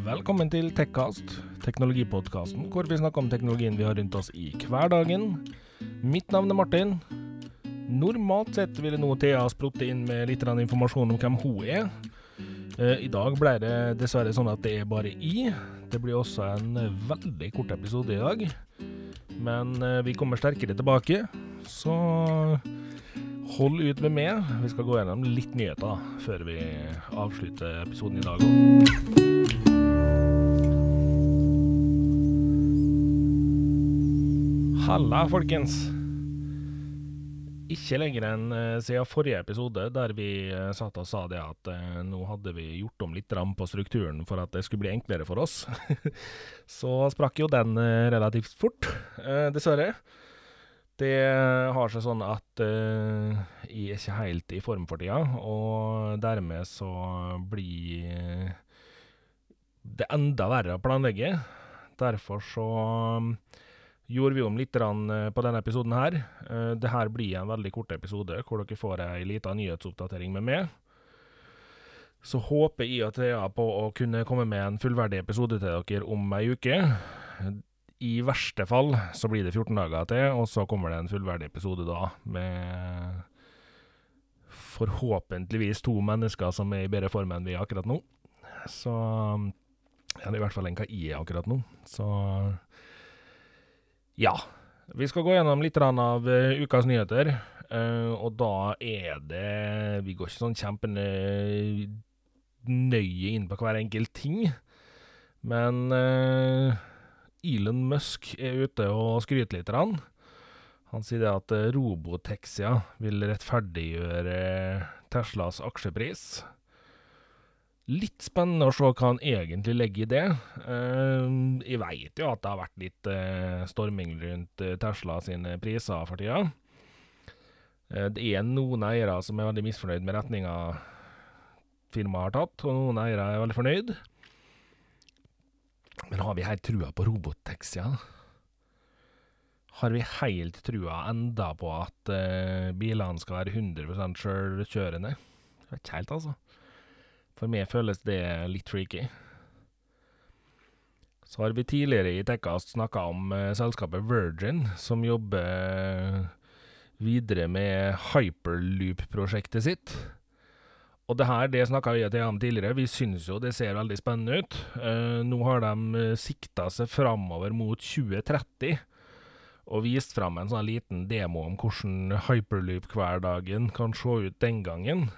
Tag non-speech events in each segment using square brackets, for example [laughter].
Velkommen til Tekkast, teknologipodkasten hvor vi snakker om teknologien vi har rundt oss i hverdagen. Mitt navn er Martin. Normalt sett ville nå Thea sprutte inn med litt informasjon om hvem hun er. Eh, I dag ble det dessverre sånn at det er bare I. Det blir også en veldig kort episode i dag. Men eh, vi kommer sterkere tilbake, så hold ut med meg. Vi skal gå gjennom litt nyheter før vi avslutter episoden i dag. Halla, folkens. Ikke lenger enn uh, siden forrige episode, der vi uh, satt og sa det at uh, nå hadde vi gjort om litt på strukturen for at det skulle bli enklere for oss. [laughs] Så sprakk jo den relativt fort, dessverre. Det har seg sånn at jeg er ikke helt i form for tida, og dermed så blir det enda verre å planlegge. Derfor så gjorde vi om litt eh, på denne episoden her. Dette det her blir en veldig kort episode, hvor dere får ei lita nyhetsoppdatering med meg. Så håper jeg at jeg er på å kunne komme med en fullverdig episode til dere om ei uke. I verste fall så blir det 14 dager til, og så kommer det en fullverdig episode da, med forhåpentligvis to mennesker som er i bedre form enn vi er akkurat nå. Så ja, det er i hvert fall en er akkurat nå. Så ja. Vi skal gå gjennom litt av uh, ukas nyheter. Uh, og da er det Vi går ikke sånn kjempenøye inn på hver enkelt ting. Men uh, Elon Musk er ute og skryter litt. Han, sier at Robotexia vil rettferdiggjøre Teslas aksjepris. Litt spennende å se hva han egentlig legger i det. Uh, jeg veit jo at det har vært litt uh, storming rundt uh, Tesla sine priser for tida. det er noen eiere som er veldig misfornøyd med retninga firmaet har tatt, og noen eiere er veldig fornøyd. Men har vi helt trua på robottaxier? Har vi helt trua enda på at bilene skal være 100% vet Ikke helt, altså. For meg føles det litt freaky. Så har vi tidligere i Tekkast snakka om uh, selskapet Virgin, som jobber uh, videre med hyperloop-prosjektet sitt. Og det her det snakka vi om tidligere, vi syns jo det ser veldig spennende ut. Uh, nå har de sikta seg framover mot 2030 og vist fram en sånn liten demo om hvordan hyperloop-hverdagen kan se ut den gangen.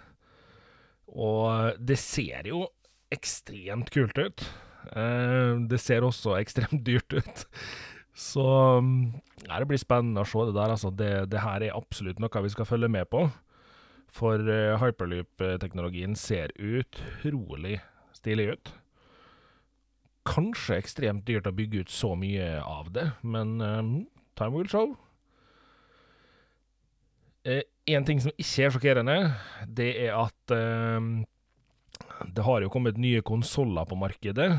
Og det ser jo ekstremt kult ut. Eh, det ser også [laughs] ekstremt dyrt ut. Så ja, det blir spennende å se det der. Altså, det, det, her er absolutt noe vi skal følge med på. For uh, hyperloop-teknologien ser utrolig stilig ut. Kanskje ekstremt dyrt å bygge ut så mye av det, men um, time will show. Uh, en ting som ikke er sjokkerende, det er at uh, det har jo kommet nye konsoller på markedet.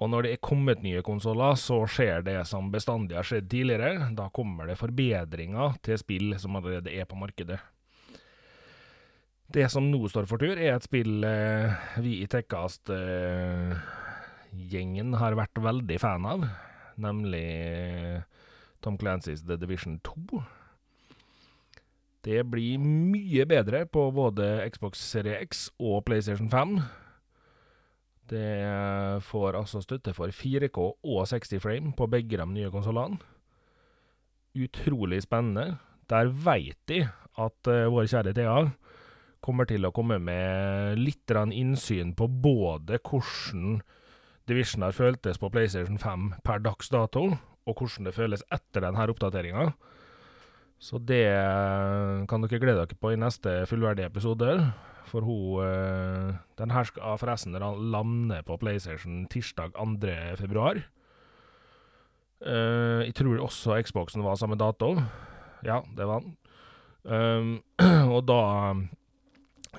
Og når det er kommet nye konsoller, så skjer det som bestandig har skjedd tidligere. Da kommer det forbedringer til spill som allerede er på markedet. Det som nå står for tur, er et spill eh, vi i Tekkast-gjengen uh, har vært veldig fan av, nemlig Tom Clancys The Division 2. Det blir mye bedre på både Xbox Serie X og PlayStation 5. Det får altså støtte for 4K og 60 frame på begge de nye konsollene. Utrolig spennende. Der veit de at uh, vår kjære Thea kommer til å komme med litt innsyn på både hvordan Division har føltes på PlayStation 5 per dags dato, og hvordan det føles etter denne oppdateringa. Så det eh, kan dere glede dere på i neste fullverdige episode. For hun eh, Den her skal forresten lande på PlayStation tirsdag 2. februar. Uh, jeg tror også Xboxen var samme dato. Ja, det var den. Um, [clears throat] og da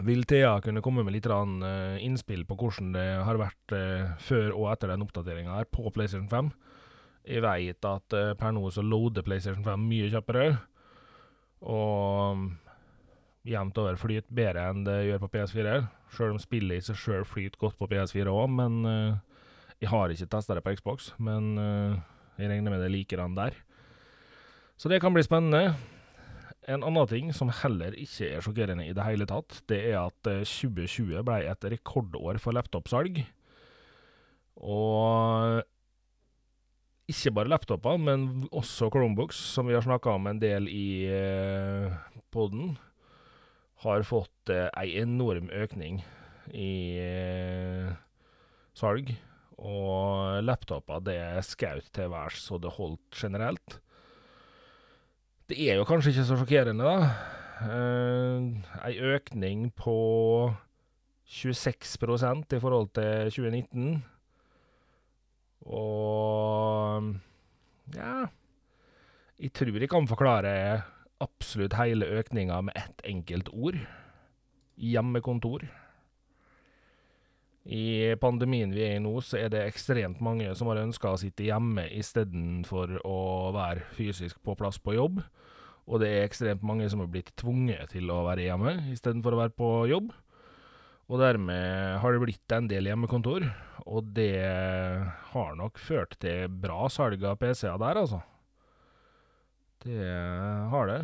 vil Thea kunne komme med litt innspill på hvordan det har vært før og etter den oppdateringa her på PlayStation 5. Jeg vet at per nå så loader PlayStation 5 mye kjappere. Og um, jevnt over flyter bedre enn det gjør på PS4. Sjøl om spillet i seg sjøl flyter godt på PS4 òg, men uh, Jeg har ikke testa det på Xbox, men uh, jeg regner med det liker han der. Så det kan bli spennende. En annen ting som heller ikke er sjokkerende i det hele tatt, det er at eh, 2020 ble et rekordår for laptopsalg. Og ikke bare laptoper, men også Chromebooks, som vi har snakka om en del i eh, poden, har fått eh, ei enorm økning i eh, salg. Og laptoper det skjøt til værs så det holdt generelt. Det er jo kanskje ikke så sjokkerende, da. Eh, ei økning på 26% i forhold til 2019. Og ja Jeg tror jeg kan forklare absolutt hele økninga med ett enkelt ord. Hjemmekontor. I pandemien vi er i nå, så er det ekstremt mange som har ønska å sitte hjemme istedenfor å være fysisk på plass på jobb. Og det er ekstremt mange som har blitt tvunget til å være hjemme istedenfor å være på jobb. Og dermed har det blitt en del hjemmekontor, og det har nok ført til bra salg av PC-er der, altså. Det har det.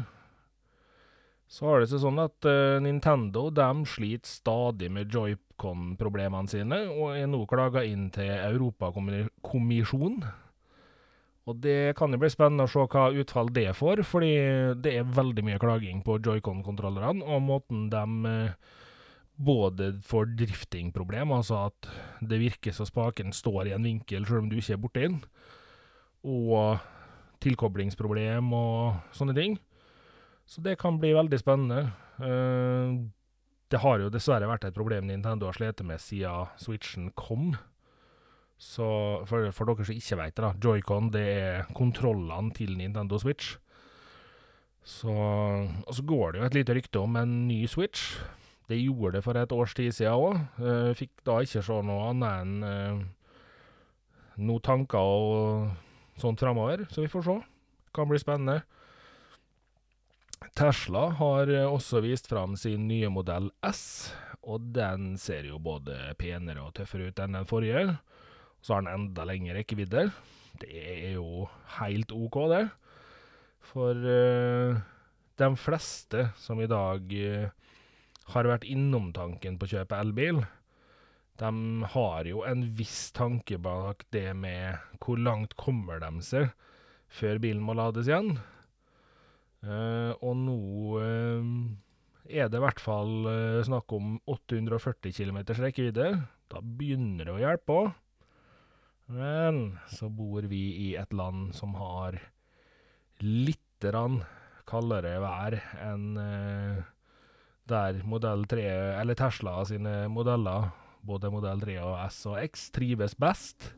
Så har det seg sånn at uh, Nintendo de sliter stadig med joycon-problemene sine, og er nå klaga inn til Europakommisjonen. Og det kan jo bli spennende å se hva utfall det får, fordi det er veldig mye klaging på joycon-kontrollerne, og måten de uh, både får driftingproblem, altså at det virker så spaken står i en vinkel selv om du ikke er borti den, og tilkoblingsproblem og sånne ting. Så det kan bli veldig spennende. Uh, det har jo dessverre vært et problem Nintendo har slitt med siden Switchen kom. Så for, for dere som ikke vet det, joycon det er kontrollene til Nintendo Switch. Så, og så går det jo et lite rykte om en ny Switch. Det gjorde det for et års tid siden òg. Uh, fikk da ikke se noe annet enn uh, noen tanker og sånt framover, så vi får se. Kan bli spennende. Tesla har eh, også vist fram sin nye modell S, og den ser jo både penere og tøffere ut enn den forrige. Så har den enda lengre rekkevidde. Det er jo helt OK, det. For uh, de fleste som i dag uh, har vært innom tanken på å kjøpe elbil, de har jo en viss tanke bak det med hvor langt kommer de seg før bilen må lades igjen. Uh, og nå uh, er det i hvert fall uh, snakk om 840 km rekkevidde. Da begynner det å hjelpe òg. Men så bor vi i et land som har litt kaldere vær enn der modell 3, eller Tesla sine modeller, både modell 3 og S og X, trives best.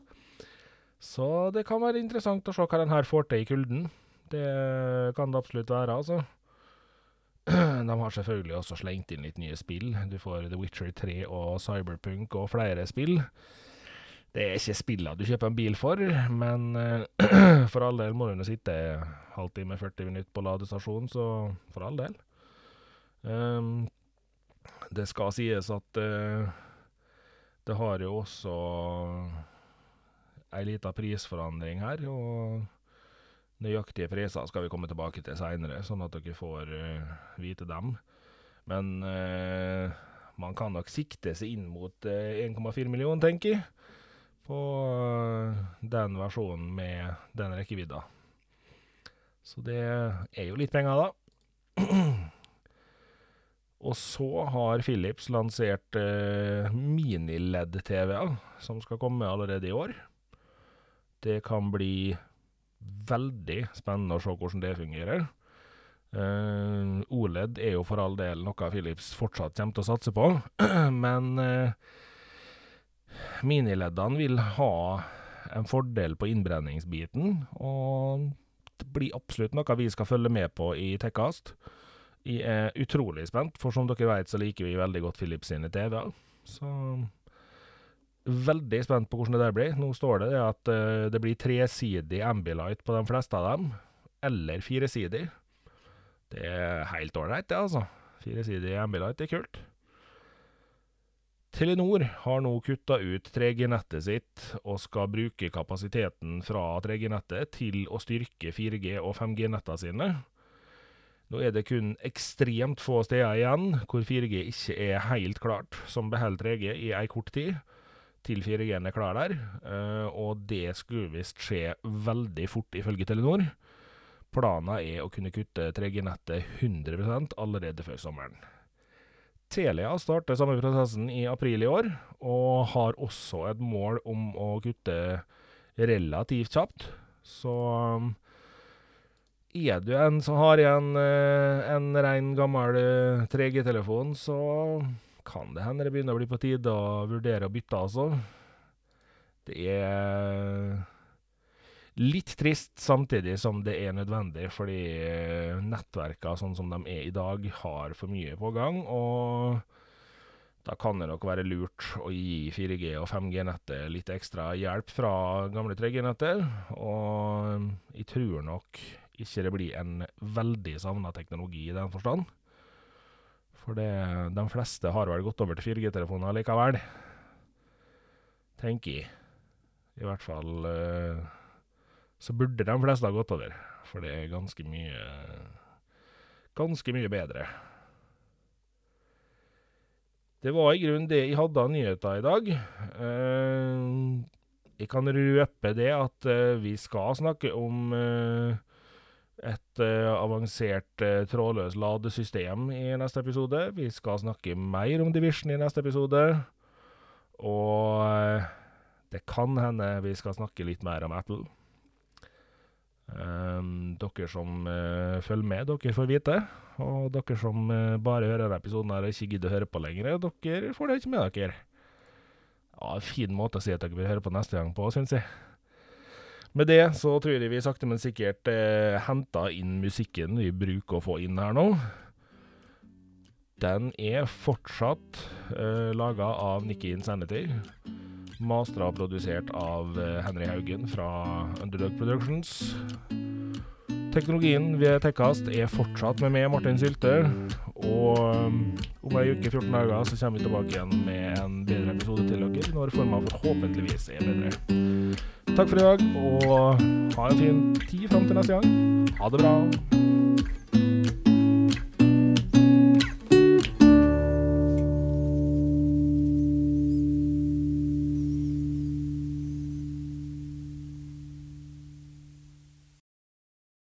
Så det kan være interessant å se hva den her får til i kulden. Det kan det absolutt være, altså. [clears throat] De har selvfølgelig også slengt inn litt nye spill. Du får The Witcher 3 og Cyberpunk og flere spill. Det er ikke spillene du kjøper en bil for, men [clears throat] for all del må du sitte halvtime, 40 minutter på ladestasjon, så for all del. Um, det skal sies at uh, det har jo også ei lita prisforandring her, og Nøyaktige priser skal vi komme tilbake til seinere, sånn at dere får uh, vite dem. Men uh, man kan nok sikte seg inn mot uh, 1,4 millioner, tenker jeg, på den versjonen med den rekkevidda. Så det er jo litt penger, da. [clears throat] Og så har Philips lansert mini-LED-TV-er, som skal komme allerede i år. Det kan bli veldig spennende å se hvordan det fungerer. Eh, OLED er jo for all del noe Philips fortsatt kommer til å satse på, [clears throat] men uh, minileddene vil ha en fordel på innbrenningsbiten, og det blir absolutt noe vi skal følge med på i Tekkast. Jeg er utrolig spent, for som dere vet så liker vi veldig godt Philips sine TV-er. Så Veldig spent på hvordan det der blir. Nå står det at uh, det blir tresidig Ambilight på de fleste av dem, eller firesidig. Det er helt ålreit, det, altså. Firesidig Ambilight er kult. Telenor har nå kutta ut 3G-nettet sitt og skal bruke kapasiteten fra 3G-nettet til å styrke 4G- og 5G-nettene sine. Nå er det kun ekstremt få steder igjen hvor 4G ikke er helt klart, som beholder 3G i ei kort tid, til 4G-en er klar der. Eh, og det skulle visst skje veldig fort, ifølge Telenor. Planen er å kunne kutte 3G-nettet 100% allerede før sommeren. Telia starter samme prosessen i april i år, og har også et mål om å kutte relativt kjapt. Så er du en som har igjen eh, en rein gammel 3G-telefon, så kan det hende det begynner å bli på tide å vurdere å bytte, altså. Det er litt trist, samtidig som det er nødvendig, fordi nettverka sånn som de er i dag, har for mye på gang. Og da kan det nok være lurt å gi 4G- og 5G-nettet litt ekstra hjelp fra gamle 3G-netter. Og jeg tror nok ikke det blir en veldig savna teknologi i den forstand. For det, de fleste har vel gått over til 4G-telefoner likevel. Tenker jeg. I hvert fall så burde de fleste ha gått over, for det er ganske mye ganske mye bedre. Det var i grunnen det jeg hadde av nyheter i dag. Jeg kan røpe det at vi skal snakke om et avansert trådløst ladesystem i neste episode. Vi skal snakke mer om Division i neste episode. Og det kan hende vi skal snakke litt mer om Apple. Um, dere som uh, følger med, dere får vite. Og dere som uh, bare hører denne episoden her og ikke gidder å høre på lenger, dere får det ikke med dere. Ja, Fin måte å si at dere vil høre på neste gang på, syns jeg. Med det så tror jeg vi sakte, men sikkert eh, henter inn musikken vi bruker å få inn her nå. Den er fortsatt eh, laga av Nikki Insanity. Mastra og produsert av Henry Haugen fra Underdog Productions. Teknologien ved Tekkast er fortsatt med meg, Martin Sylte. Og om ei uke, 14 dager, så kommer vi tilbake igjen med en bedre episode til dere, når forma forhåpentligvis er bedre. Takk for i dag, og ha en fin tid fram til neste gang. Ha det bra.